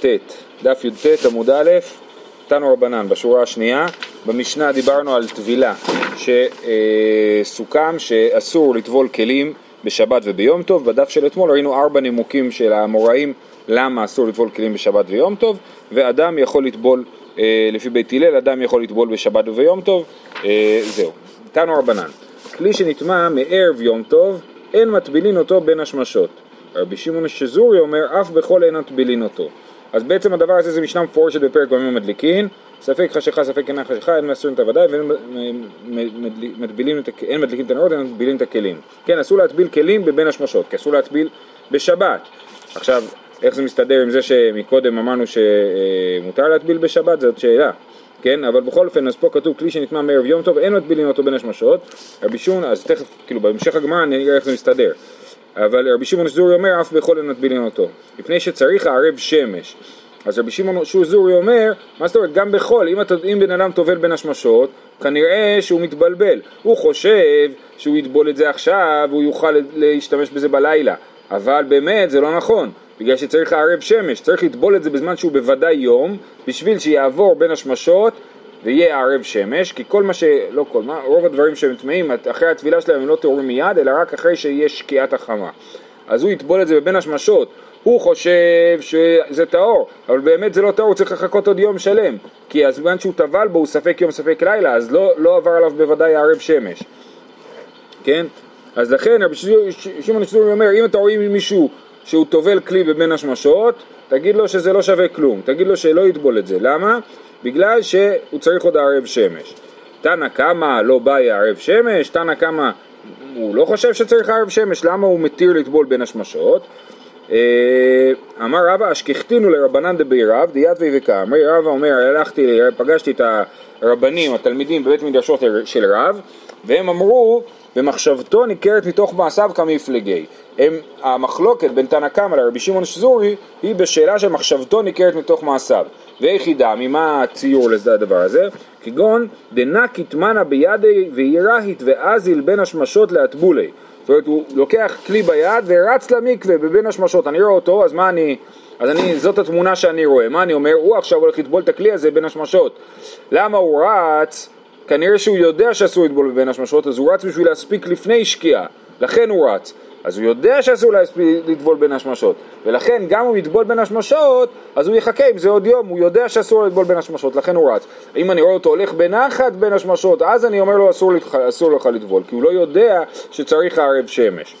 ט', דף י"ט עמוד א', תנו רבנן, בשורה השנייה. במשנה דיברנו על טבילה, שסוכם שאסור לטבול כלים בשבת וביום טוב. בדף של אתמול ראינו ארבע נימוקים של האמוראים למה אסור לטבול כלים בשבת ויום טוב, ואדם יכול לטבול, אה, לפי בית הלל, אדם יכול לטבול בשבת וביום טוב. אה, זהו. תנו רבנן, כלי שנטמע מערב יום טוב, אין מטבילין אותו בין השמשות. רבי שמעון שזורי אומר, אף בכל אין מטבילין אותו. אז בעצם הדבר הזה זה משנה מפורשת בפרק בימים מדליקין, ספק חשיכה, ספק אינה חשיכה, אין מאסרים את הוודאי ואין מטבילים את, אין מדליקים את הנרות, אין מטבילים את הכלים. כן, אסור להטביל כלים בבין השמשות, כי אסור להטביל בשבת. עכשיו, איך זה מסתדר עם זה שמקודם אמרנו שמותר להטביל בשבת, זאת שאלה. כן, אבל בכל אופן, אז פה כתוב כלי שנטמע מערב יום טוב, אין מטבילים אותו בין השמשות. רבי שמעון, אז תכף, כאילו בהמשך הגמרא נראה איך זה מסתדר. אבל רבי שמעון שזורי אומר אף בכל אין מטבילים אותו, מפני שצריך הערב שמש. אז רבי שמעון שזורי אומר, מה זאת אומרת, גם בחול, אם, אם בן אדם טובל בין השמשות, כנראה שהוא מתבלבל. הוא חושב שהוא יטבול את זה עכשיו והוא יוכל להשתמש בזה בלילה, אבל באמת זה לא נכון. בגלל שצריך לערב שמש, צריך לטבול את זה בזמן שהוא בוודאי יום, בשביל שיעבור בין השמשות ויהיה ערב שמש, כי כל מה ש... לא כל מה, רוב הדברים שהם טמאים, אחרי הטבילה שלהם הם לא טהורים מיד, אלא רק אחרי שיהיה שקיעת החמה. אז הוא יטבול את זה בבין השמשות, הוא חושב שזה טהור, אבל באמת זה לא טהור, הוא צריך לחכות עוד יום שלם, כי הזמן שהוא טבל בו הוא ספק יום ספק לילה, אז לא, לא עבר עליו בוודאי ערב שמש, כן? אז לכן רבי שמעון שטורי אומר, אם אתה רואה מישהו שהוא טובל כלי בבין השמשות, תגיד לו שזה לא שווה כלום, תגיד לו שלא יטבול את זה, למה? בגלל שהוא צריך עוד ערב שמש. תנא קמא לא באי ערב שמש, תנא קמא הוא לא חושב שצריך ערב שמש, למה הוא מתיר לטבול בין השמשות? אה, אמר רבא אשכחתינו לרבנן דבי רב דיתווי וקאמרי, רבא אומר הלכתי, פגשתי את הרבנים, התלמידים בבית מדרשות של רב והם אמרו ומחשבתו ניכרת מתוך מעשיו כמפלגי. הם, המחלוקת בין תנא קמא לרבי שמעון שזורי היא בשאלה שמחשבתו ניכרת מתוך מעשיו. ויחידה, ממה הציור לזה הדבר הזה? כגון דנא קיטמנה בידי ויראהית ואזיל בין השמשות לאטבולי. זאת אומרת, הוא לוקח כלי ביד ורץ למקווה בבין השמשות. אני רואה אותו, אז מה אני... אז אני, זאת התמונה שאני רואה. מה אני אומר? הוא עכשיו הולך לטבול את הכלי הזה בין השמשות. למה הוא רץ? כנראה שהוא יודע שאסור לטבול בין השמשות, אז הוא רץ בשביל להספיק לפני שקיעה. לכן הוא רץ. אז הוא יודע שאסור לטבול בין השמשות, ולכן גם הוא יטבול בין השמשות, אז הוא יחכה עם זה עוד יום, הוא יודע שאסור לטבול בין השמשות, לכן הוא רץ. אם אני רואה אותו הולך בנחת בין השמשות, אז אני אומר לו אסור, אסור לך לטבול, כי הוא לא יודע שצריך ערב שמש.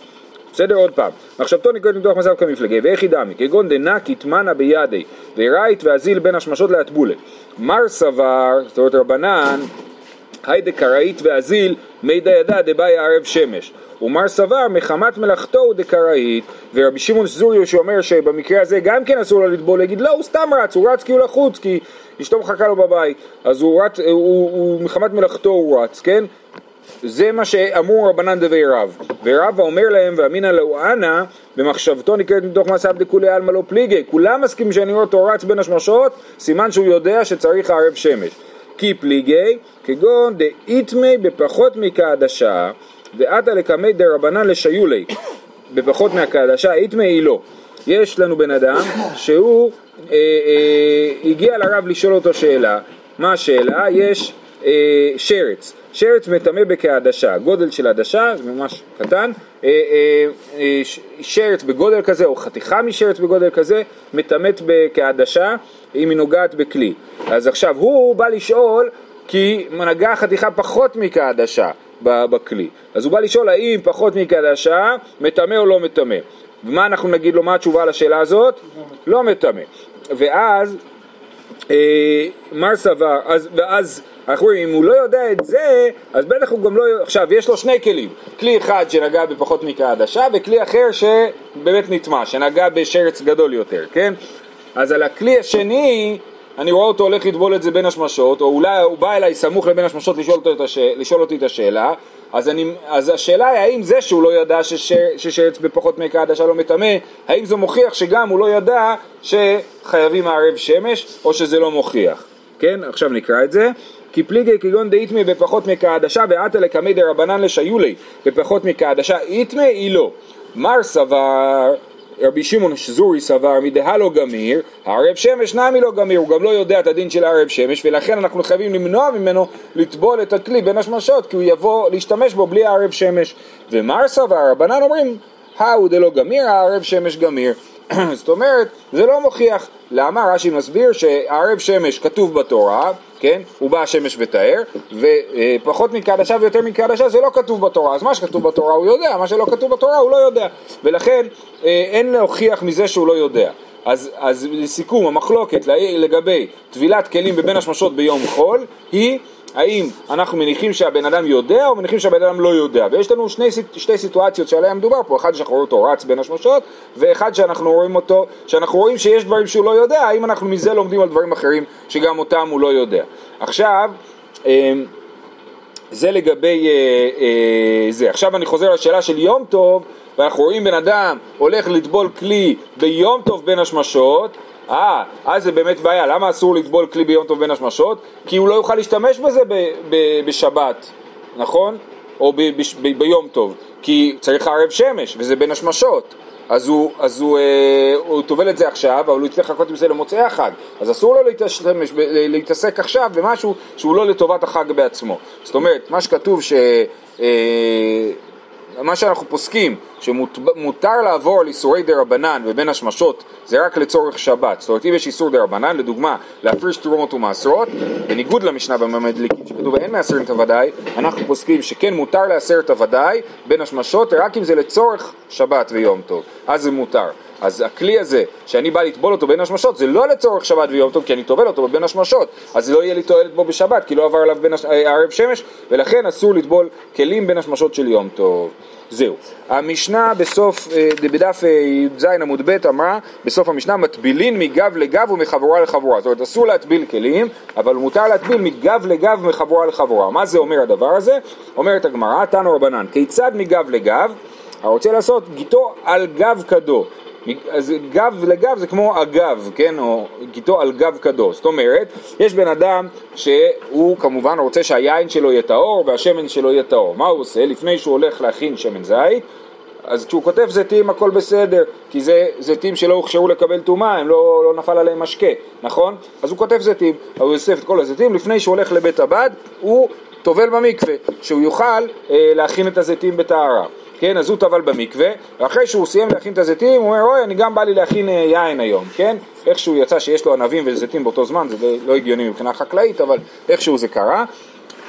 בסדר? עוד פעם. מחשבתו נקראת מתוך מצב כמפלגי, ואיך ידעמי? כגון דנא קיטמנה בידי, ורייט ואזיל בין השמשות לאטבולה. מר סבר, זאת אומרת רבנן, היידה קראית ואזיל, מידע ידע דבאי ערב שמש. ומר סבר מחמת מלאכתו הוא דקראית. ורבי שמעון סזוריו שאומר שבמקרה הזה גם כן אסור לו לטבול להגיד לא הוא סתם רץ הוא רץ כי הוא לחוץ כי אשתו מחכה לו בבית. אז הוא רץ הוא, הוא, הוא מחמת מלאכתו הוא רץ כן? זה מה שאמרו רבנן דבי רב. ורב אומר להם ואמינא לאו אנא במחשבתו נקראת מתוך מעשיו דכולי עלמא לא פליגי. כולם מסכימים שאני רואה אותו רץ בין השמשות סימן שהוא יודע שצריך ערב שמש. כי פליגי כגון דאיתמי בפחות מקעדשה ועתה לקמי דרבנן לשיולי, בפחות מהקדשה, איתמי לא. יש לנו בן אדם שהוא אה, אה, הגיע לרב לשאול אותו שאלה, מה השאלה? יש אה, שרץ, שרץ מטמא בכעדשה, גודל של עדשה, זה ממש קטן, אה, אה, אה, שרץ בגודל כזה או חתיכה משרץ בגודל כזה מטמאת בכעדשה אם היא נוגעת בכלי. אז עכשיו הוא בא לשאול כי נגעה חתיכה פחות מכעדשה, בכלי. אז הוא בא לשאול האם פחות מקדשה מטמא או לא מטמא. ומה אנחנו נגיד לו, מה התשובה לשאלה הזאת? לא מטמא. ואז אה, מר סבר, אז, ואז אנחנו רואים, אם הוא לא יודע את זה, אז בטח הוא גם לא... עכשיו, יש לו שני כלים. כלי אחד שנגע בפחות מקעדשה, וכלי אחר שבאמת נטמע, שנגע בשרץ גדול יותר, כן? אז על הכלי השני אני רואה אותו הולך לטבול את זה בין השמשות, או אולי הוא בא אליי סמוך לבין השמשות לשאול, אותו הש... לשאול אותי את השאלה, אז, אני, אז השאלה היא האם זה שהוא לא ידע ששר, ששרץ בפחות מעיקה עדשה לא מטמא, האם זה מוכיח שגם הוא לא ידע שחייבים מערב שמש, או שזה לא מוכיח, כן? עכשיו נקרא את זה. כי פליגי כגון דאיתמי בפחות מקעדשה ועתה לקמי דרבנן לשיולי בפחות מקעדשה איתמי היא לא. מר סבר רבי שמעון שזורי סבר מדהלו גמיר, הערב שמש נמי לא גמיר, הוא גם לא יודע את הדין של הערב שמש, ולכן אנחנו חייבים למנוע ממנו לטבול את הכלי בין השמשות, כי הוא יבוא להשתמש בו בלי הערב שמש. ומר סבר, רבנן אומרים, האו דלא גמיר, הערב שמש גמיר. זאת אומרת, זה לא מוכיח. למה? רש"י מסביר שערב שמש כתוב בתורה, כן? הוא בא השמש ותאר, ופחות מקדשה ויותר מקדשה זה לא כתוב בתורה, אז מה שכתוב בתורה הוא יודע, מה שלא כתוב בתורה הוא לא יודע, ולכן אה, אין להוכיח מזה שהוא לא יודע. אז, אז לסיכום, המחלוקת לגבי טבילת כלים בבין השמשות ביום חול היא האם אנחנו מניחים שהבן אדם יודע או מניחים שהבן אדם לא יודע? ויש לנו שני, שתי סיטואציות שעליהן מדובר פה. אחד שאנחנו רואים אותו רץ בין השמשות ואחד שאנחנו רואים אותו שאנחנו רואים שיש דברים שהוא לא יודע האם אנחנו מזה לומדים על דברים אחרים שגם אותם הוא לא יודע. עכשיו אמ, זה לגבי אה, אה, זה. עכשיו אני חוזר לשאלה של יום טוב ואנחנו רואים בן אדם הולך לטבול כלי ביום טוב בין השמשות אה, אז זה באמת בעיה, למה אסור לטבול כלי ביום טוב בין השמשות? כי הוא לא יוכל להשתמש בזה ב- ב- בשבת, נכון? או ב- ב- ביום טוב, כי צריך ערב שמש, וזה בין השמשות. אז הוא, אז הוא, אה, הוא טובל את זה עכשיו, אבל הוא יצטרך לחכות עם זה למוצאי החג. אז אסור לו להשתמש, להתעסק עכשיו במשהו שהוא לא לטובת החג בעצמו. זאת אומרת, מה שכתוב ש... אה, מה שאנחנו פוסקים, שמותר לעבור על איסורי דה רבנן ובין השמשות זה רק לצורך שבת. זאת אומרת, אם יש איסור דה רבנן, לדוגמה, להפריש תרומות ומעשרות, בניגוד למשנה במדליקין שכתוב אין מעשרים את הוודאי, אנחנו פוסקים שכן מותר לעשר את הוודאי בין השמשות רק אם זה לצורך שבת ויום טוב, אז זה מותר. אז הכלי הזה, שאני בא לטבול אותו בין השמשות, זה לא לצורך שבת ויום טוב, כי אני טובל אותו בין השמשות, אז לא יהיה לי תועלת בו בשבת, כי לא עבר עליו בין הש... אה, ערב שמש, ולכן אסור לטבול כלים בין השמשות של יום טוב. זהו. המשנה בסוף, אה, בדף אה, י"ז עמוד ב' אמרה, בסוף המשנה, מטבילין מגב לגב ומחבורה לחבורה. זאת אומרת, אסור להטביל כלים, אבל מותר להטביל מגב לגב ומחבורה לחבורה. מה זה אומר הדבר הזה? אומרת הגמרא, תנו רבנן, כיצד מגב לגב? הרוצה לעשות גיתו על גב כדו. אז גב לגב זה כמו אגב, כן, או גיתו על גב כדו, זאת אומרת, יש בן אדם שהוא כמובן רוצה שהיין שלו יהיה טהור והשמן שלו יהיה טהור, מה הוא עושה? לפני שהוא הולך להכין שמן זית, אז כשהוא כותב זיתים הכל בסדר, כי זה זיתים שלא הוכשרו לקבל טומאה, הם לא, לא נפל עליהם משקה, נכון? אז הוא כותב זיתים, הוא אוסף את כל הזיתים, לפני שהוא הולך לבית הבד, הוא טובל במקווה, שהוא יוכל אה, להכין את הזיתים בטהרה. כן, אז הוא טבל במקווה, ואחרי שהוא סיים להכין את הזיתים, הוא אומר, אוי, אני גם בא לי להכין אה, יין היום, כן? איכשהו יצא שיש לו ענבים וזיתים באותו זמן, זה לא, הגיוני מבחינה חקלאית, אבל איכשהו זה קרה.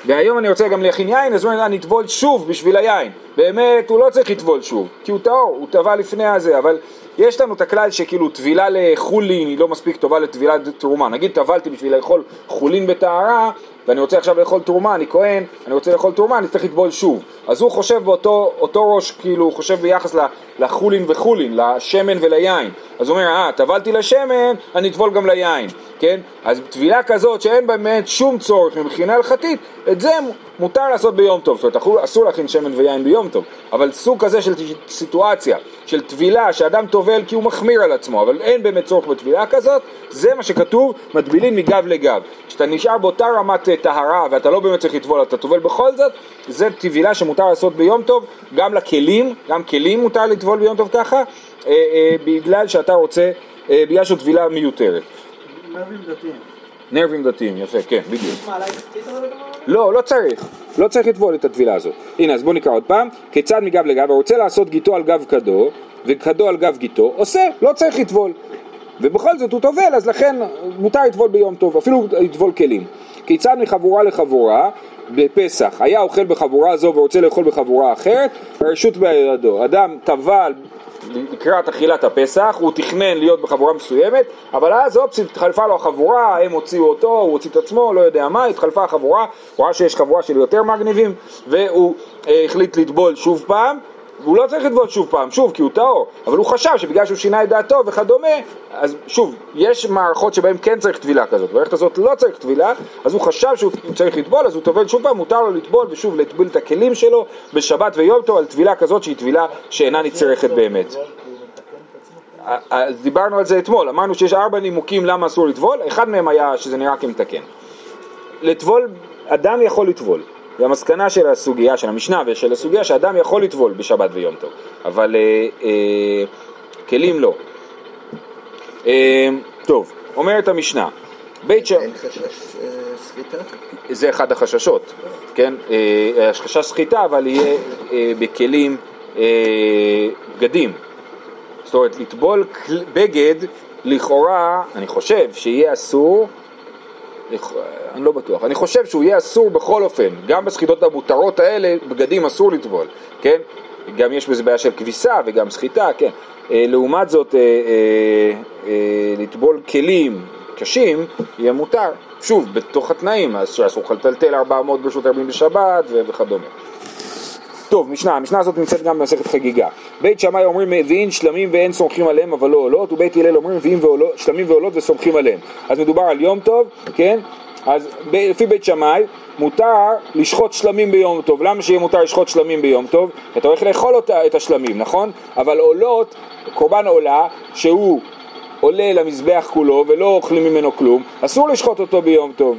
והיום אני רוצה גם להכין יין, אז הוא אומר, אני אטבול שוב בשביל היין. באמת, הוא לא צריך לטבול שוב, כי הוא טהור, הוא טבע לפני הזה, אבל יש לנו את הכלל שכאילו טבילה לחולין היא לא מספיק טובה לטבילת תרומה. נגיד טבלתי בשביל לאכול חולין בטהרה, ואני רוצה עכשיו לאכול תרומה, אני כהן, אני רוצה לאכול תרומה, אני צריך לטבול שוב. אז הוא חושב באותו ראש, כאילו, הוא חושב ביחס לחולין וחולין, לשמן וליין. אז הוא אומר, אה, טבלתי לשמן, אני אטבול גם ליין, כן? אז טבילה כזאת שאין באמת שום צורך מבחינה הלכתית, את זה מותר לעשות ביום טוב. זאת אומרת, אסור להכין שמן ויין ביום טוב, אבל סוג כזה של סיטואציה, של טבילה, שאדם טובל כי הוא מחמיר על עצמו, אבל אין באמת צורך בטבילה כזאת, זה מה שכתוב, מטבילין מגב לגב. כשאתה נשאר באותה רמת טהרה ואתה לא באמת צריך לטבול, אתה טובל בכל זאת, זה טבילה שמותר לעשות ביום טוב, גם לכלים, גם כלים מותר לטבול ביום טוב ככה, אה, אה, בגלל שאתה רוצה, אה, בגלל שזו טבילה מיותרת. נרבים דתיים. נרבים דתיים, יפה, כן, בדיוק. לא, לא צריך, לא צריך לטבול את הטבילה הזאת. הנה, אז בואו נקרא עוד פעם, כיצד מגב לגב, הרוצה לעשות גיתו על גב כדו, וכדו על גב גיתו, עושה, לא צריך לטבול. ובכל זאת הוא טובל, אז לכן מותר לטבול ביום טוב, אפילו לטבול כלים. כיצד מחבורה לחבורה בפסח, היה אוכל בחבורה זו ורוצה לאכול בחבורה אחרת, הרשות בידו. אדם טבל לקראת אכילת הפסח, הוא תכנן להיות בחבורה מסוימת, אבל אז אופס התחלפה לו החבורה, הם הוציאו אותו, הוא הוציא את עצמו, לא יודע מה, התחלפה החבורה, הוא ראה שיש חבורה של יותר מגניבים, והוא אה, החליט לטבול שוב פעם, והוא לא צריך לטבול שוב פעם, שוב, כי הוא טהור, אבל הוא חשב שבגלל שהוא שינה את דעתו וכדומה, אז שוב, יש מערכות שבהן כן צריך טבילה כזאת, במערכת הזאת לא צריך טבילה, אז הוא חשב שהוא צריך לטבול, אז הוא טובל שוב פעם, מותר לו לטבול ושוב לטביל את הכלים שלו בשבת ויום טוב על טבילה כזאת שהיא טבילה שאינה נצרכת באמת. אז דיברנו על זה אתמול, אמרנו שיש ארבע נימוקים למה אסור לטבול, אחד מהם היה שזה נראה כמתקן. לטבול, אדם יכול לטבול, והמסקנה של הסוגיה, של המשנה ושל הסוגיה, שאדם יכול לטבול בשבת ויום טוב, אבל אה, אה, כלים לא. אה, טוב, אומרת המשנה, בית ש... אין חשש אה, סחיטה? זה אחד החששות, כן? אה, חשש סחיטה, אבל יהיה אה, בכלים בגדים. זאת אומרת, לטבול בגד, לכאורה, אני חושב שיהיה אסור, אני לא בטוח, אני חושב שהוא יהיה אסור בכל אופן, גם בסחיטות המותרות האלה, בגדים אסור לטבול, כן? גם יש בזה בעיה של כביסה וגם סחיטה, כן? אה, לעומת זאת, אה, אה, אה, לטבול כלים קשים יהיה מותר, שוב, בתוך התנאים, אז שאסור לך לטלטל 400 ברשות הרבים בשבת וכדומה. טוב, משנה, המשנה הזאת נמצאת גם במסכת חגיגה. בית שמאי אומרים מביאים שלמים ואין סומכים עליהם אבל לא עולות, ובית הלל אומרים מביאים שלמים ועולות וסומכים עליהם. אז מדובר על יום טוב, כן? אז ב, לפי בית שמאי מותר לשחוט שלמים ביום טוב. למה שיהיה מותר לשחוט שלמים ביום טוב? אתה הולך לאכול אותה, את השלמים, נכון? אבל עולות, קורבן עולה, שהוא עולה למזבח כולו ולא אוכלים ממנו כלום, אסור לשחוט אותו ביום טוב.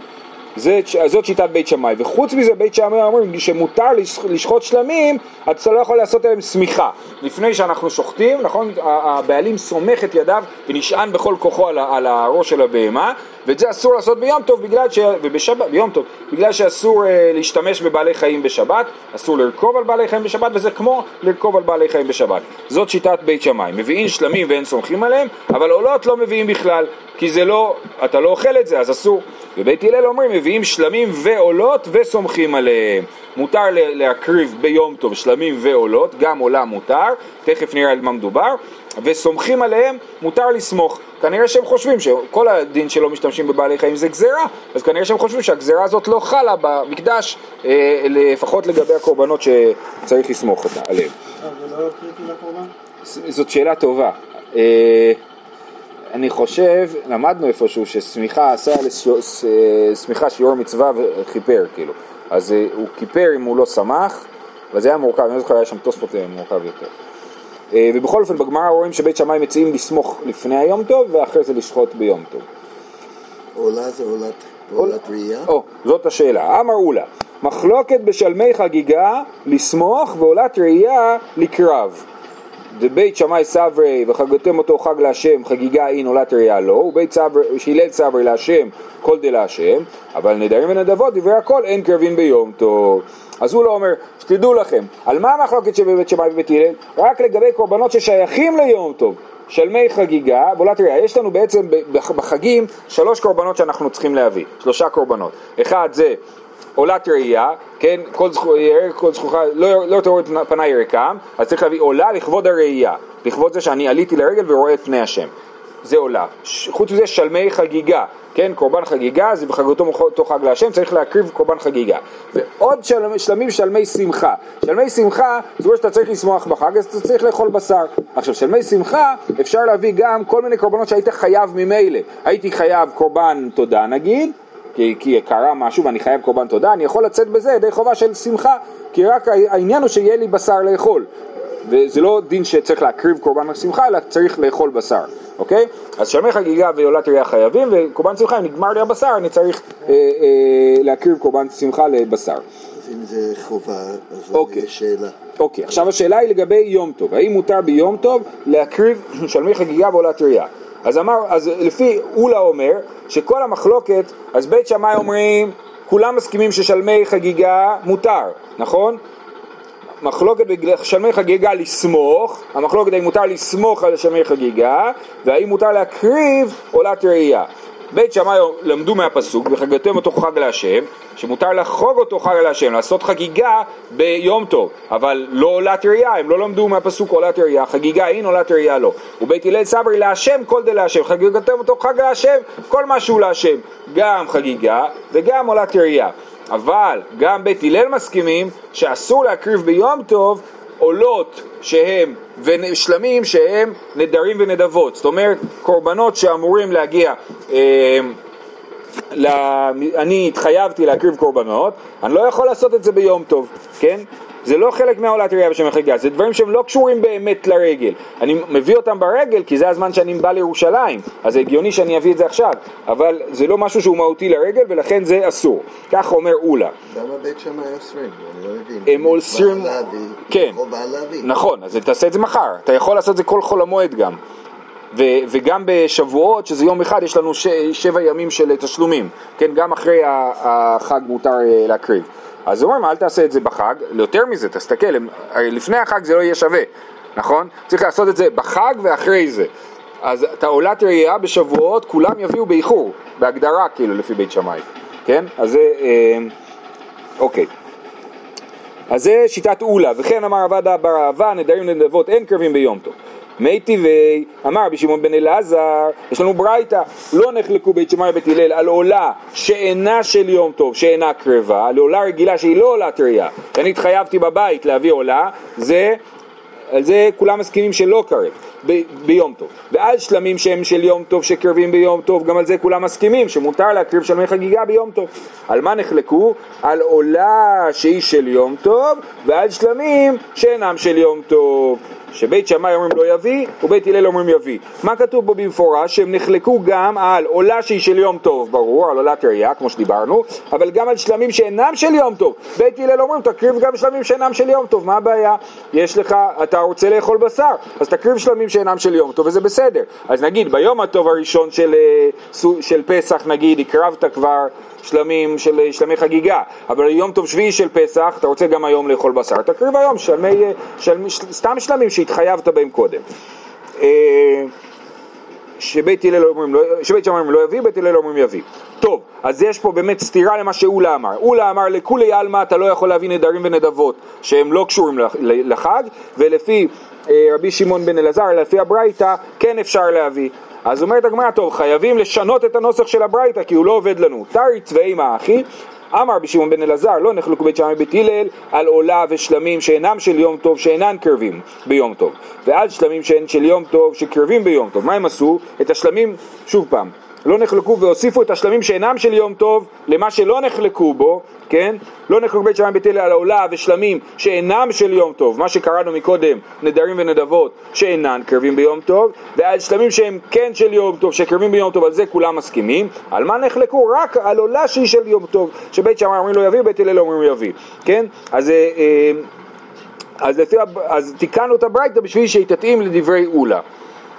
זה, זאת שיטת בית שמאי, וחוץ מזה בית שמאי אומרים שמותר לש- לשחוט שלמים, אתה לא יכול לעשות עליהם שמיכה. לפני שאנחנו שוחטים, נכון, הבעלים סומך את ידיו ונשען בכל כוחו על, על הראש של הבהמה, ואת זה אסור לעשות ביום טוב, בגלל ש... ובשבת, ביום טוב, בגלל שאסור אה, להשתמש בבעלי חיים בשבת, אסור לרכוב על בעלי חיים בשבת, וזה כמו לרכוב על בעלי חיים בשבת. זאת שיטת בית שמאי, מביאים שלמים ואין סומכים עליהם, אבל עולות לא מביאים בכלל, כי זה לא, אתה לא אוכל את זה, אז אסור. ובית הלל אומרים מביאים שלמים ועולות וסומכים עליהם. מותר להקריב ביום טוב שלמים ועולות, גם עולה מותר, תכף נראה על מה מדובר, וסומכים עליהם, מותר לסמוך. כנראה שהם חושבים שכל הדין שלא משתמשים בבעלי חיים זה גזירה, אז כנראה שהם חושבים שהגזירה הזאת לא חלה במקדש, אה, לפחות לגבי הקורבנות שצריך לסמוך אותה עליהם. אה, לא זאת שאלה טובה. אה, אני חושב, למדנו איפשהו ששמיכה עשה לשמיכה שיעור מצווה וכיפר, כאילו. אז אה, הוא כיפר אם הוא לא שמח, אבל זה היה מורכב, אני לא זוכר, היה שם תוספות אה, מורכב יותר. אה, ובכל אופן, בגמרא רואים שבית שמאי מציעים לסמוך לפני היום טוב, ואחרי זה לשחוט ביום טוב. עולה זה עולת, עולת ראייה? או, זאת השאלה. אמרו לה, מחלוקת בשלמי חגיגה לסמוך ועולת ראייה לקרב. דבית שמאי סברי וחגתם אותו חג להשם חגיגה אין עולת ראייה לא ובית שהלל סברי להשם כל דה להשם אבל נדרים ונדבות דברי הכל אין קרבין ביום טוב. אז הוא לא אומר שתדעו לכם על מה המחלוקת שבבית שמאי ובית הלל? רק לגבי קורבנות ששייכים ליום טוב שלמי חגיגה ועולת ראייה יש לנו בעצם בחגים שלוש קורבנות שאנחנו צריכים להביא שלושה קורבנות. אחד זה עולת ראייה, כן, כל זכו, זכוכה, לא, לא תראו את פניי ירקם, אז צריך להביא עולה לכבוד הראייה, לכבוד זה שאני עליתי לרגל ורואה את פני השם, זה עולה. חוץ מזה שלמי חגיגה, כן, קורבן חגיגה, זה בחגותו אותו חג להשם, צריך להקריב קורבן חגיגה. ועוד של, שלמים שלמי שמחה, שלמי שמחה, זה אומר שאתה צריך לשמוח בחג, אז אתה צריך לאכול בשר. עכשיו, שלמי שמחה, אפשר להביא גם כל מיני קורבנות שהיית חייב ממילא. הייתי חייב קורבן תודה נגיד, כי, כי קרה משהו ואני חייב קורבן תודה, אני יכול לצאת בזה ידי חובה של שמחה, כי רק העניין הוא שיהיה לי בשר לאכול. וזה לא דין שצריך להקריב קורבן שמחה, אלא צריך לאכול בשר, אוקיי? אז שלמי חגיגה ועולת ראייה חייבים, וקורבן שמחה, אם נגמר לי הבשר, אני צריך אה, אה, להקריב קורבן שמחה לבשר. אם זה חובה, אז אוקיי. יש שאלה. אוקיי, עכשיו השאלה היא לגבי יום טוב, האם מותר ביום טוב להקריב שלמי חגיגה ועולת ראייה? אז אמר, אז לפי אולה אומר שכל המחלוקת, אז בית שמאי אומרים, כולם מסכימים ששלמי חגיגה מותר, נכון? מחלוקת בגלל שלמי חגיגה לסמוך, המחלוקת האם מותר לסמוך על שלמי חגיגה, והאם מותר להקריב עולת ראייה. בית שמאי למדו מהפסוק, וחגתם אותו חג להשם, שמותר לחוג אותו חג להשם, לעשות חגיגה ביום טוב, אבל לא עולת ראייה, הם לא למדו מהפסוק עולת ראייה, חגיגה אין, עולת ראייה לא. ובית הלל סברי להשם כל דה להשם, חגיגתם אותו חג להשם, כל מה שהוא להשם, גם חגיגה וגם עולת ראייה. אבל גם בית הלל מסכימים שאסור להקריב ביום טוב עולות שהם ושלמים שהם נדרים ונדבות, זאת אומרת קורבנות שאמורים להגיע אה, לה, אני התחייבתי להקריב קורבנות, אני לא יכול לעשות את זה ביום טוב, כן? זה לא חלק מהעולת ראייה בשם החגיגה, זה דברים שהם לא קשורים באמת לרגל. אני מביא אותם ברגל כי זה הזמן שאני בא לירושלים, אז זה הגיוני שאני אביא את זה עכשיו, אבל זה לא משהו שהוא מהותי לרגל ולכן זה אסור. כך אומר אולה. למה בית שמאי אוסרים? אני לא מבין. הם אוסרים- כן. נכון, אז תעשה את זה מחר, אתה יכול לעשות את זה כל חול המועד גם. ו- וגם בשבועות, שזה יום אחד, יש לנו ש- שבע ימים של תשלומים, כן, גם אחרי החג מותר אה, להקריב. אז אומרים, אל תעשה את זה בחג, יותר מזה, תסתכל, לפני החג זה לא יהיה שווה, נכון? צריך לעשות את זה בחג ואחרי זה. אז את העולת ראייה בשבועות, כולם יביאו באיחור, בהגדרה כאילו, לפי בית שמאי, כן? אז זה, אה, אוקיי. אז זה שיטת אולה, וכן אמר עבדה בר אהבה, נדרים לנדבות אין קרבים ביום טוב. מי טבעי, אמר רבי שמעון בן אלעזר, יש לנו ברייתא, לא נחלקו בית שמאי ובית הלל על עולה שאינה של יום טוב, שאינה קרבה, על עולה רגילה שהיא לא עולה טריה. אני התחייבתי בבית להביא עולה, זה על זה כולם מסכימים שלא קרב ב- ביום טוב. ועל שלמים שהם של יום טוב שקרבים ביום טוב, גם על זה כולם מסכימים שמותר להקריב שלמי חגיגה ביום טוב. על מה נחלקו? על עולה שהיא של יום טוב, ועל שלמים שאינם של יום טוב. שבית שמאי אומרים לא יביא, ובית הלל אומרים יביא. מה כתוב פה במפורש? שהם נחלקו גם על עולה שהיא של יום טוב, ברור, על עולת ראייה, כמו שדיברנו, אבל גם על שלמים שאינם של יום טוב. בית הלל אומרים, תקריב גם שלמים שאינם של יום טוב, מה הבעיה? יש לך, אתה רוצה לאכול בשר, אז תקריב שלמים שאינם של יום טוב, וזה בסדר. אז נגיד, ביום הטוב הראשון של, אה, של פסח, נגיד, הקרבת כבר שלמים של שלמי חגיגה, אבל יום טוב שביעי של פסח, אתה רוצה גם היום לאכול בשר, תקריב היום שלמי, אה, של, סתם שלמים שהתחייבת בהם קודם. אה, שבית הלל אומרים, לא, שבית שמאי אומרים לא יביא, בית הלל אומרים יביא. טוב, אז יש פה באמת סתירה למה שאולה אמר. אולה אמר לכולי עלמא אתה לא יכול להביא נדרים ונדבות שהם לא קשורים לח- לחג, ולפי אה, רבי שמעון בן אלעזר, לפי הברייתא, כן אפשר להביא. אז אומרת הגמרא, טוב, חייבים לשנות את הנוסח של הברייתא כי הוא לא עובד לנו. תרי צבאי אחי? אמר רבי שמעון בן אלעזר, לא נחלקו בית שמאי ובית הלל על עולה ושלמים שאינם של יום טוב שאינן קרבים ביום טוב ועל שלמים שאין של יום טוב שקרבים ביום טוב מה הם עשו? את השלמים, שוב פעם, לא נחלקו והוסיפו את השלמים שאינם של יום טוב למה שלא נחלקו בו, כן? לא נחלקו בית שמאי הלל על עולה ושלמים שאינם של יום טוב, מה שקראנו מקודם, נדרים ונדבות שאינן קרבים ביום טוב, ועל שלמים שהם כן של יום טוב, שקרבים ביום טוב, על זה כולם מסכימים. על מה נחלקו? רק על עולה שהיא של יום טוב, שבית שמאי אומרים לו יביא, בית הלל אומרים יביא, כן? אז... אה, אה, אז, הב- אז תיקנו את הברייתא בשביל שהיא תתאים לדברי אולה.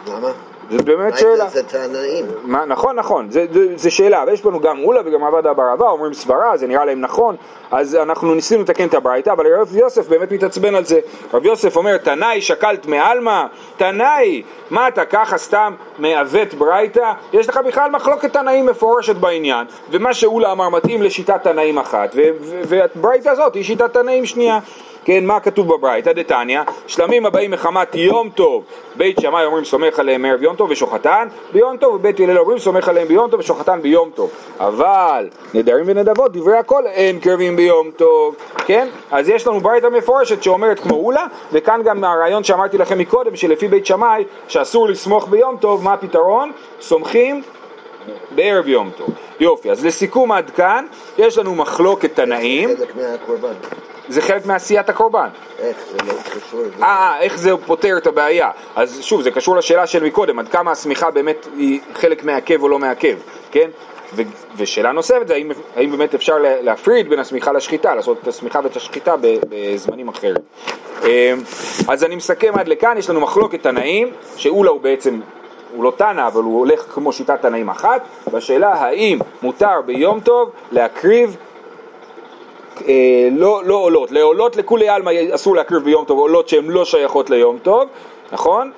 למה? זאת באמת שאלה. זה תנאים. מה, נכון, נכון, זה, זה, זה שאלה, ויש לנו גם אולה וגם עבדה ברבה, אומרים סברה, זה נראה להם נכון, אז אנחנו ניסינו לתקן את הברייתא, אבל רב יוסף באמת מתעצבן על זה. רב יוסף אומר, תנאי שקלת מעלמא, תנאי, מה אתה ככה סתם מעוות ברייתא? יש לך בכלל מחלוקת תנאים מפורשת בעניין, ומה שאולה אמר מתאים לשיטת תנאים אחת, ו- ו- והברייתא הזאת היא שיטת תנאים שנייה. כן, מה כתוב בברייתא דתניא? שלמים הבאים מחמת יום טוב, בית שמאי אומרים סומך עליהם ערב יום טוב ושוחטן ביום טוב, ובית הלל אומרים סומך עליהם ביום טוב ושוחטן ביום טוב. אבל נדרים ונדבות, דברי הכל אין קרבים ביום טוב, כן? אז יש לנו ברייתא מפורשת שאומרת כמו אולה, וכאן גם הרעיון שאמרתי לכם מקודם, שלפי בית שמאי, שאסור לסמוך ביום טוב, מה הפתרון? סומכים בערב יום טוב. יופי, אז לסיכום עד כאן, יש לנו מחלוקת תנאים. זה חלק מעשיית הקורבן. איך זה לא קשור? אה, אה, איך זה פותר את הבעיה? אז שוב, זה קשור לשאלה של מקודם, עד כמה השמיכה באמת היא חלק מעכב או לא מעכב, כן? ו- ושאלה נוספת זה האם, האם באמת אפשר לה- להפריד בין השמיכה לשחיטה, לעשות את השמיכה ואת השחיטה בזמנים אחרים. אה, אז אני מסכם עד לכאן, יש לנו מחלוקת תנאים, שאולה הוא בעצם, הוא לא תנא, אבל הוא הולך כמו שיטת תנאים אחת, בשאלה האם מותר ביום טוב להקריב אה, לא, לא עולות, לעולות לכולי עלמא אסור להקריב ביום טוב עולות שהן לא שייכות ליום טוב, נכון?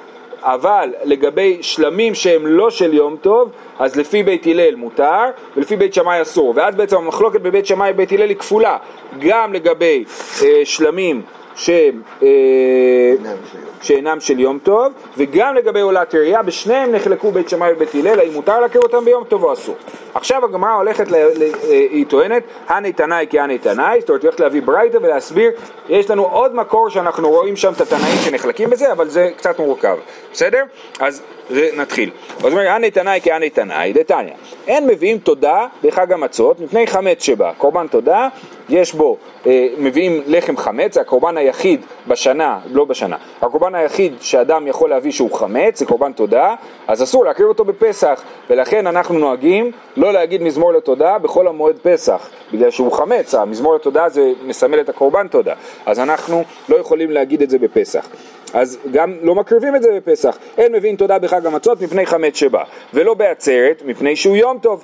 אבל לגבי שלמים שהם לא של יום טוב, אז לפי בית הלל מותר, ולפי בית שמאי אסור. ואז בעצם המחלוקת בבית שמאי ובית הלל היא כפולה, גם לגבי אה, שלמים שהם, אה, אינם של יום. שאינם של יום טוב, וגם לגבי עולת ראייה, בשניהם נחלקו בית שמאי ובית הלל, האם מותר להכיר אותם ביום טוב או אסור. עכשיו הגמרא הולכת, ל, ל, אה, היא טוענת, הני תנאי כי הני תנאי, זאת אומרת, היא הולכת להביא ברייתא ולהסביר, יש לנו עוד מקור שאנחנו רואים שם את התנאים שנחלקים בזה, אבל זה קצת מורכב, בסדר? אז נתחיל. אז אומר, אנא תנאי כאנא תנאי, דתניא. אין מביאים תודה בחג המצות מפני חמץ שבא. קורבן תודה, יש בו, אה, מביאים לחם חמץ, הקורבן היחיד בשנה, לא בשנה, הקורבן היחיד שאדם יכול להביא שהוא חמץ, זה קורבן תודה, אז אסור להקריב אותו בפסח, ולכן אנחנו נוהגים לא להגיד מזמור לתודה בכל המועד פסח, בגלל שהוא חמץ, המזמור לתודה זה מסמל את הקורבן תודה, אז אנחנו לא יכולים להגיד את זה בפסח. אז גם לא מקריבים את זה בפסח. אין מבין תודה בחג המצות מפני חמץ שבא, ולא בעצרת מפני שהוא יום טוב.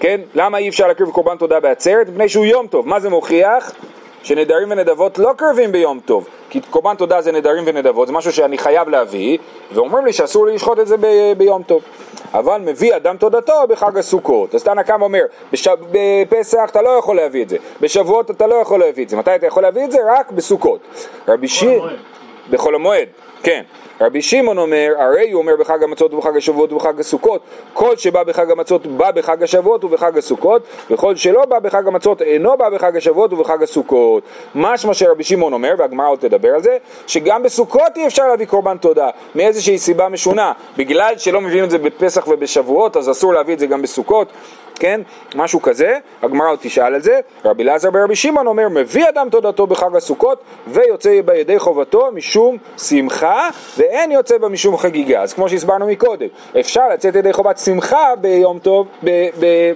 כן? למה אי אפשר להקריב קורבן תודה בעצרת? מפני שהוא יום טוב. מה זה מוכיח? שנדרים ונדבות לא קרבים ביום טוב. כי קורבן תודה זה נדרים ונדבות, זה משהו שאני חייב להביא, ואומרים לי שאסור לי לשחוט את זה ב- ביום טוב. אבל מביא אדם תודתו בחג הסוכות. אז תנא קמא אומר, בש... בפסח אתה לא יכול להביא את זה, בשבועות אתה לא יכול להביא את זה. מתי אתה יכול להביא את זה? רק בסוכות. רבי שי... בחול המועד, כן. רבי שמעון אומר, הרי הוא אומר בחג המצות ובחג השבועות ובחג הסוכות, כל שבא בחג המצות בא בחג השבועות ובחג הסוכות, וכל שלא בא בחג המצות אינו בא בחג השבועות ובחג הסוכות. משמע שרבי שמעון אומר, והגמרא עוד תדבר על זה, שגם בסוכות אי אפשר להביא קורבן תודה, מאיזושהי סיבה משונה. בגלל שלא מביאים את זה בפסח ובשבועות, אז אסור להביא את זה גם בסוכות. כן? משהו כזה, הגמרא עוד תשאל על זה, רבי אלעזר ברבי שמעון אומר, מביא אדם תודתו בחג הסוכות ויוצא בידי חובתו משום שמחה ואין יוצא בה משום חגיגה. אז כמו שהסברנו מקודם, אפשר לצאת ידי חובת שמחה ביום טוב, ב... ב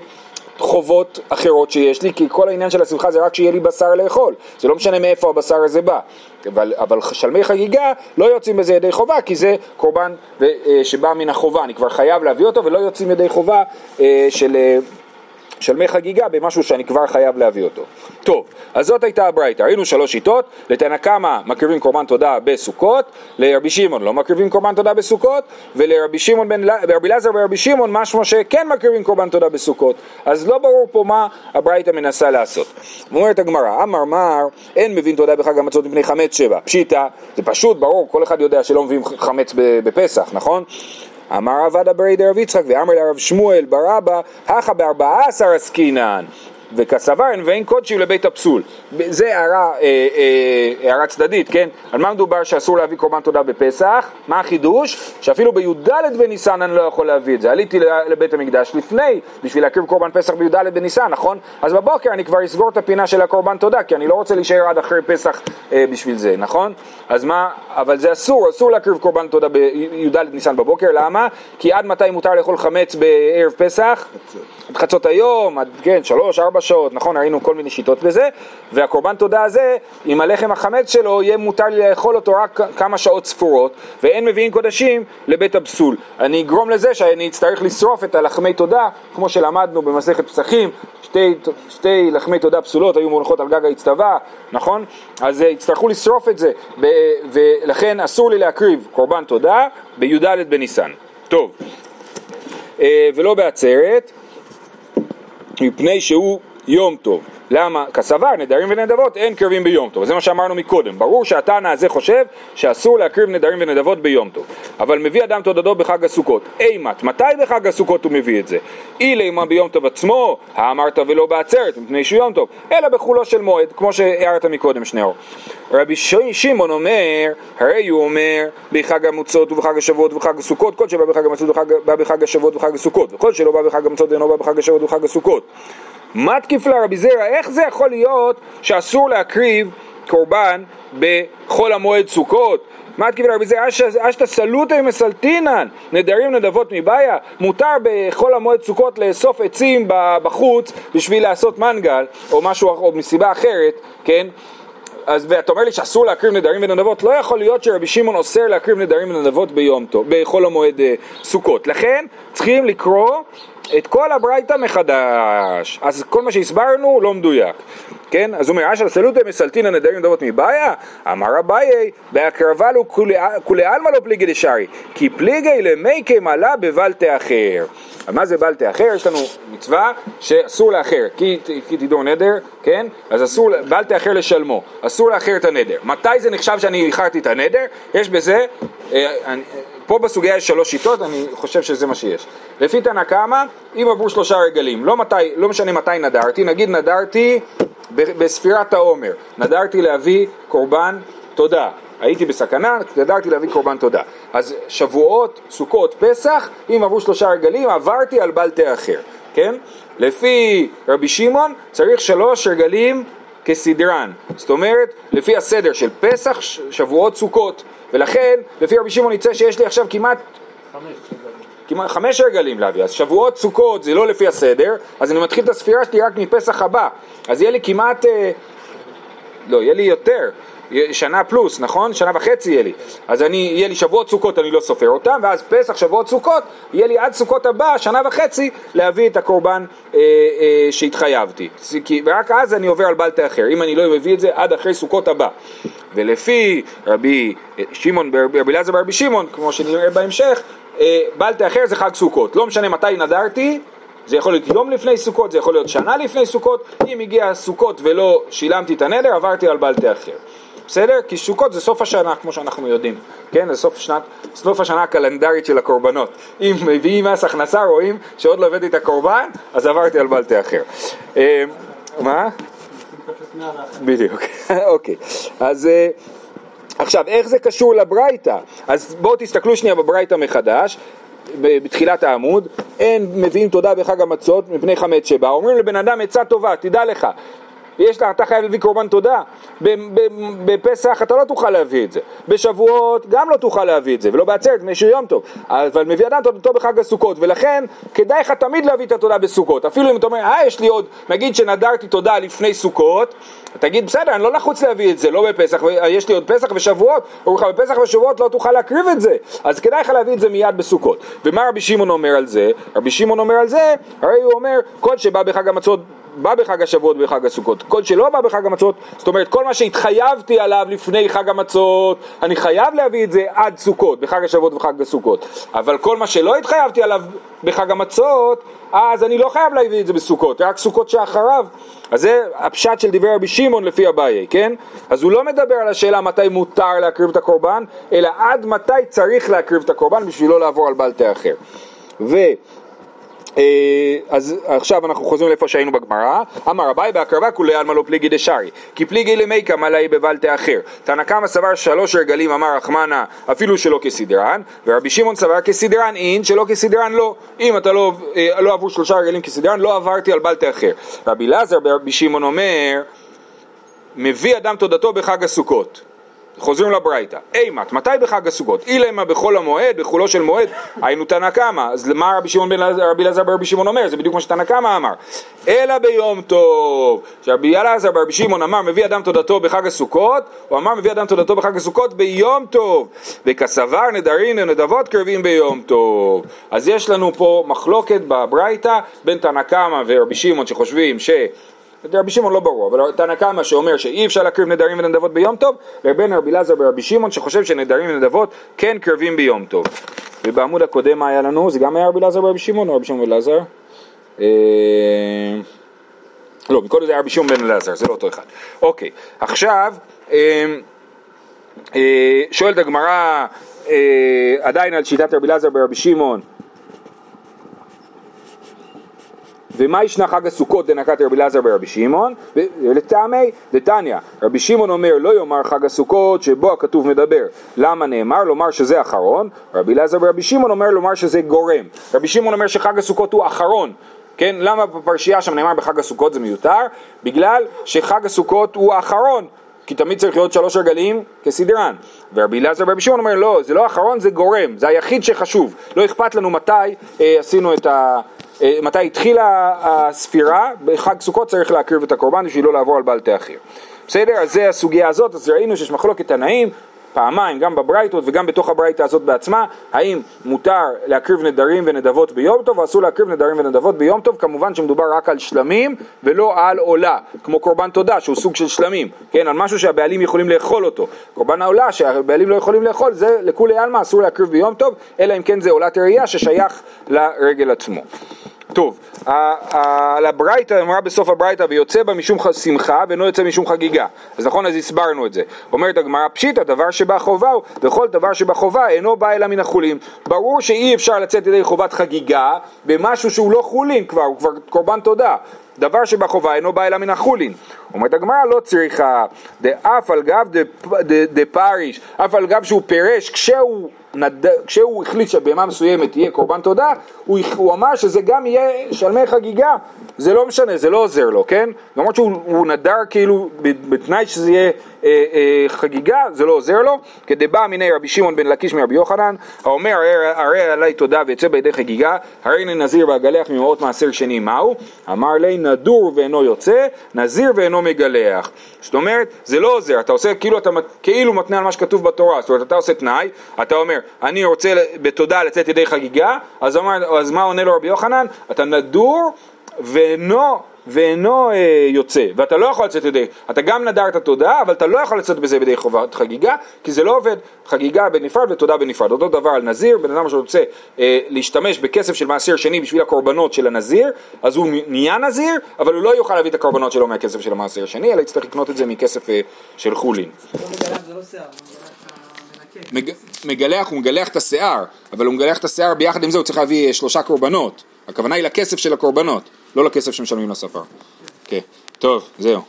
חובות אחרות שיש לי, כי כל העניין של השמחה זה רק שיהיה לי בשר לאכול, זה לא משנה מאיפה הבשר הזה בא, אבל, אבל שלמי חגיגה לא יוצאים בזה ידי חובה, כי זה קורבן אה, שבא מן החובה, אני כבר חייב להביא אותו ולא יוצאים ידי חובה אה, של... שלמי חגיגה במשהו שאני כבר חייב להביא אותו. טוב, אז זאת הייתה הברייתא, ראינו שלוש שיטות, לתנא קמא מקריבים קורבן תודה בסוכות, לרבי שמעון לא מקריבים קורבן תודה בסוכות, ולרבי שמעון בן, רבי אלעזר ורבי שמעון משמע שכן מקריבים קורבן תודה בסוכות, אז לא ברור פה מה הברייתא מנסה לעשות. אומרת הגמרא, אמר מר, אין מבין תודה בחג המצות מפני חמץ שבע, פשיטא, זה פשוט, ברור, כל אחד יודע שלא מביאים חמץ בפסח, נכון? אמר עבדה ברי דרב יצחק ואמר לרב שמואל בר אבא, הכה בארבעה עשר עסקינן. וכסבר אין ואין קודשי לבית הפסול. זה הערה, אה, אה, הערה צדדית, כן? על מה מדובר שאסור להביא קורבן תודה בפסח? מה החידוש? שאפילו בי"ד בניסן אני לא יכול להביא את זה. עליתי לבית המקדש לפני, בשביל להקריב קורבן פסח בי"ד בניסן, נכון? אז בבוקר אני כבר אסגור את הפינה של הקורבן תודה, כי אני לא רוצה להישאר עד אחרי פסח אה, בשביל זה, נכון? אז מה, אבל זה אסור, אסור להקריב קורבן תודה בי"ד ניסן בבוקר, למה? כי עד מתי מותר לאכול חמץ בערב פסח? חצות היום, עד, כן, שלוש, ארבע שעות, נכון, ראינו כל מיני שיטות בזה, והקורבן תודה הזה, עם הלחם החמץ שלו, יהיה מותר לי לאכול אותו רק כמה שעות ספורות, ואין מביאים קודשים לבית הפסול. אני אגרום לזה שאני אצטרך לשרוף את הלחמי תודה, כמו שלמדנו במסכת פסחים, שתי, שתי לחמי תודה פסולות היו מונחות על גג האצטבה, נכון? אז יצטרכו לשרוף את זה, ולכן אסור לי להקריב קורבן תודה בי"ד בניסן. טוב, אה, ולא בעצרת. מפני שהוא יום טוב. למה? כסבר, נדרים ונדבות, אין קרבים ביום טוב. זה מה שאמרנו מקודם. ברור שהתנא הזה חושב שאסור להקריב נדרים ונדבות ביום טוב. אבל מביא אדם תודדו בחג הסוכות. אימת, מתי בחג הסוכות הוא מביא את זה? אילימה ביום טוב עצמו, האמרת ולא בעצרת, מפני שהוא יום טוב, אלא בחולו של מועד, כמו שהערת מקודם שניאור. רבי שמעון אומר, הרי הוא אומר, בחג המצות ובחג השבועות ובחג הסוכות, כל שבא בחג המצות בא בחג השבועות ובחג הסוכות, וכל שלא בא בחג המצות אינו בא בחג השבועות ובחג הסוכות. מה תקיף לה רבי זרע? איך זה יכול להיות שאסור להקריב קורבן בחול המועד סוכות? מה תקיף לה רבי זרע? אשתא סלוטי מסלטינן, נדרים נדבות מבעיה. מותר בחול המועד סוכות לאסוף עצים בחוץ בשביל לעשות מנגל, או משהו, או מסיבה אחרת, כן? אז ואתה אומר לי שאסור להקריב נדרים ונדבות, לא יכול להיות שרבי שמעון אוסר להקריב נדרים ונדבות ביום טוב, בחול המועד אה, סוכות. לכן צריכים לקרוא את כל הברייתא מחדש. אז כל מה שהסברנו לא מדויק. כן? אז הוא אומר, אשר סלוטי מסלטינא נדרים ונדבות מבעיה, אמר אביי, בהקרבה לו כולי עלמא לא פליגי דשארי, כי פליגי למי כמעלה בבלטה אחר. מה זה בלטה אחר? יש לנו מצווה שאסור לאחר, כי, כי תדעו נדר, כן? אז אסור, בלטה אחר לשלמו, אסור לאחר את הנדר. מתי זה נחשב שאני איחרתי את הנדר? יש בזה, פה בסוגיה יש שלוש שיטות, אני חושב שזה מה שיש. לפי תנא קמא, אם עברו שלושה רגלים, לא, מתי, לא משנה מתי נדרתי, נגיד נדרתי בספירת העומר, נדרתי להביא קורבן תודה. הייתי בסכנה, נדרתי להביא קורבן תודה. אז שבועות, סוכות, פסח, אם עברו שלושה רגלים, עברתי על בל תאחר, כן? לפי רבי שמעון צריך שלוש רגלים כסדרן, זאת אומרת לפי הסדר של פסח, שבועות, סוכות, ולכן לפי רבי שמעון יצא שיש לי עכשיו כמעט כמעט חמש רגלים להביא, אז שבועות סוכות זה לא לפי הסדר, אז אני מתחיל את הספירה שלי רק מפסח הבא, אז יהיה לי כמעט, אה, לא, יהיה לי יותר, שנה פלוס, נכון? שנה וחצי יהיה לי, אז אני, יהיה לי שבועות סוכות, אני לא סופר אותם, ואז פסח, שבועות סוכות, יהיה לי עד סוכות הבא, שנה וחצי, להביא את הקורבן אה, אה, שהתחייבתי, כי- ורק אז אני עובר על בל תאחר, אם אני לא מביא את זה עד אחרי סוכות הבא. ולפי רבי אה, שמעון, רבי אלעזר ברבי שמעון, כמו שנראה בהמשך, אה, בל תאחר זה חג סוכות, לא משנה מתי נדרתי, זה יכול להיות יום לפני סוכות, זה יכול להיות שנה לפני סוכות, אם הגיע סוכות ולא שילמתי את הנדר, עברתי על בל תאחר. בסדר? כי סוכות זה סוף השנה, כמו שאנחנו יודעים, כן? זה סוף, שנת, סוף השנה הקלנדרית של הקורבנות. אם מביאים מס הכנסה, רואים שעוד לא הבאתי את הקורבן, אז עברתי על בל תאחר. אה, מה? בדיוק, אוקיי. אז אה, עכשיו, איך זה קשור לברייתא? אז בואו תסתכלו שנייה בברייתא מחדש. בתחילת העמוד, אין מביאים תודה בחג המצות מפני חמץ שבא, אומרים לבן אדם עצה טובה, תדע לך, יש לך, אתה חייב להביא קורבן תודה, בפסח אתה לא תוכל להביא את זה, בשבועות גם לא תוכל להביא את זה, ולא בעצרת, שהוא יום טוב, אבל מביא אדם תודתו בחג הסוכות, ולכן כדאי לך תמיד להביא את התודה בסוכות, אפילו אם אתה אומר, אה יש לי עוד, נגיד שנדרתי תודה לפני סוכות, תגיד בסדר, אני לא לחוץ להביא את זה, לא בפסח, יש לי עוד פסח ושבועות, אומרים לך בפסח ושבועות לא תוכל להקריב את זה, אז כדאי לך להביא את זה מיד בסוכות. ומה רבי שמעון אומר על זה? רבי שמעון אומר על זה, הרי הוא אומר, כל שבא בחג המצות בא בחג השבועות ובחג הסוכות. כל שלא בא בחג המצות, זאת אומרת כל מה שהתחייבתי עליו לפני חג המצות, אני חייב להביא את זה עד סוכות, בחג השבועות ובחג הסוכות. אבל כל מה שלא התחייבתי עליו בחג המצות, אז אני לא חייב להביא את זה בסוכות, רק סוכות שאחריו. אז זה הפשט של דברי רבי שמעון לפי אביי, כן? אז הוא לא מדבר על השאלה מתי מותר להקריב את הקורבן, אלא עד מתי צריך להקריב את הקורבן בשביל לא לעבור על בל תאחר. ו... אה, אז עכשיו אנחנו חוזרים לאיפה שהיינו בגמרא, אמר אביי בהקרבה כולי עלמא לא פליגי דשארי, כי פליגי למיקה מלאי בבל תאחר. תנא קמא סבר שלוש רגלים אמר רחמנא אפילו שלא כסדרן, ורבי שמעון סבר כסדרן אין שלא כסדרן לא. אם אתה לא, אה, לא עברו שלושה רגלים כסדרן, לא עברתי על בל תאחר. רבי אלעזר ברבי שמעון אומר, מביא אדם תודתו בחג הסוכות. חוזרים לברייתא, אימת, מתי בחג הסוכות? אילמה בחול המועד, בחולו של מועד, היינו תנא קמא, אז מה רבי שמעון בן רבי אלעזר ברבי שמעון אומר? זה בדיוק מה שתנא קמא אמר. אלא ביום טוב, שרבי אלעזר ברבי שמעון אמר מביא אדם תודתו בחג הסוכות, הוא אמר מביא אדם תודתו בחג הסוכות ביום טוב, וכסבר נדרים ונדבות קרבים ביום טוב. אז יש לנו פה מחלוקת בברייתא בין תנא קמא ורבי שמעון שחושבים ש... רבי שמעון לא ברור, אבל תנא קמא שאומר שאי אפשר להקריב נדרים ונדבות ביום טוב, לבין רבי אלעזר ורבי שמעון שחושב שנדרים ונדבות כן קרבים ביום טוב. ובעמוד הקודם מה היה לנו? זה גם היה רבי אלעזר ורבי שמעון או רבי שמעון ואלעזר? אה, לא, מקודם זה היה רבי שמעון בן אלעזר, זה לא אותו אחד. אוקיי, עכשיו אה, אה, שואלת הגמרא אה, עדיין על שיטת רבי אלעזר ורבי שמעון ומה ישנה חג הסוכות דנקת רבי אלעזר ברבי שמעון? ולטעמי דתניא, רבי שמעון אומר לא יאמר חג הסוכות שבו הכתוב מדבר. למה נאמר? לומר שזה אחרון. רבי אלעזר ברבי שמעון אומר לומר שזה גורם. רבי שמעון אומר שחג הסוכות הוא אחרון. כן, למה בפרשייה שם נאמר בחג הסוכות זה מיותר? בגלל שחג הסוכות הוא האחרון. כי תמיד צריך להיות שלוש רגלים כסדרן. ורבי אלעזר ברבי שמעון אומר לא, זה לא האחרון, זה גורם, זה היחיד שחשוב. לא אכפת לנו מתי אה, עשינו את ה... אה, מתי התחילה הספירה, בחג סוכות צריך להקריב את הקורבן בשביל לא לעבור על בל תאחר. בסדר? אז זה הסוגיה הזאת, אז ראינו שיש מחלוקת תנאים, פעמיים, גם בברייתות וגם בתוך הברייתה הזאת בעצמה, האם מותר להקריב נדרים ונדבות ביום טוב, או אסור להקריב נדרים ונדבות ביום טוב, כמובן שמדובר רק על שלמים ולא על עולה, כמו קורבן תודה שהוא סוג של שלמים, כן, על משהו שהבעלים יכולים לאכול אותו. קורבן העולה שהבעלים לא יכולים לאכול, זה לכולי עלמא אסור להקריב ביום טוב, אלא אם כן זה עולת ראייה ששייך לרגל עצמו. טוב, על הברייתא אמרה בסוף הברייתא ויוצא בה משום שמחה ואינו יוצא משום חגיגה. אז נכון אז הסברנו את זה. אומרת הגמרא פשיטא דבר שבא חובה הוא וכל דבר שבא חובה אינו בא אלא מן החולין. ברור שאי אפשר לצאת ידי חובת חגיגה במשהו שהוא לא חולין כבר הוא כבר קורבן תודה. דבר שבחובה אינו בא אלא מן החולין. אומרת הגמרא לא צריכה. דאף על גב דפריש, אף על גב שהוא פירש כשהוא נד... כשהוא החליט שבהמה מסוימת תהיה קורבן תודה, הוא, הוא אמר שזה גם יהיה שלמי חגיגה, זה לא משנה, זה לא עוזר לו, כן? למרות שהוא הוא נדר כאילו בתנאי שזה יהיה אה, אה, חגיגה, זה לא עוזר לו, כדבא מיני רבי שמעון בן לקיש מרבי יוחנן, האומר הרי, עלי תודה ויצא בידי חגיגה, הרי הנה נזיר ואגלח ממעות מעשר שני מהו? אמר לי נדור ואינו יוצא, נזיר ואינו מגלח. זאת אומרת, זה לא עוזר, אתה עושה כאילו אתה כאילו מתנה על מה שכתוב בתורה, זאת אומרת אתה עושה תנאי, אתה אומר אני רוצה בתודה לצאת ידי חגיגה, אז, אומר, אז מה עונה לו רבי יוחנן? אתה נדור ואינו ואינו אה, יוצא, ואתה לא יכול לצאת ידי, אתה גם נדרת תודה, אבל אתה לא יכול לצאת בזה בידי חובת חגיגה, כי זה לא עובד, חגיגה בנפרד ותודה בנפרד. אותו דבר על נזיר, בן אדם שרוצה אה, להשתמש בכסף של מעשר שני בשביל הקורבנות של הנזיר, אז הוא נהיה נזיר, אבל הוא לא יוכל להביא את הקורבנות שלו מהכסף של המעשר השני, אלא יצטרך לקנות את זה מכסף אה, של חולין. מג... מגלח, הוא מגלח את השיער, אבל הוא מגלח את השיער ביחד עם זה, הוא צריך להביא שלושה קורבנות. הכוונה היא לכסף של הקורבנות, לא לכסף שמשלמים לספר. כן, טוב, זהו.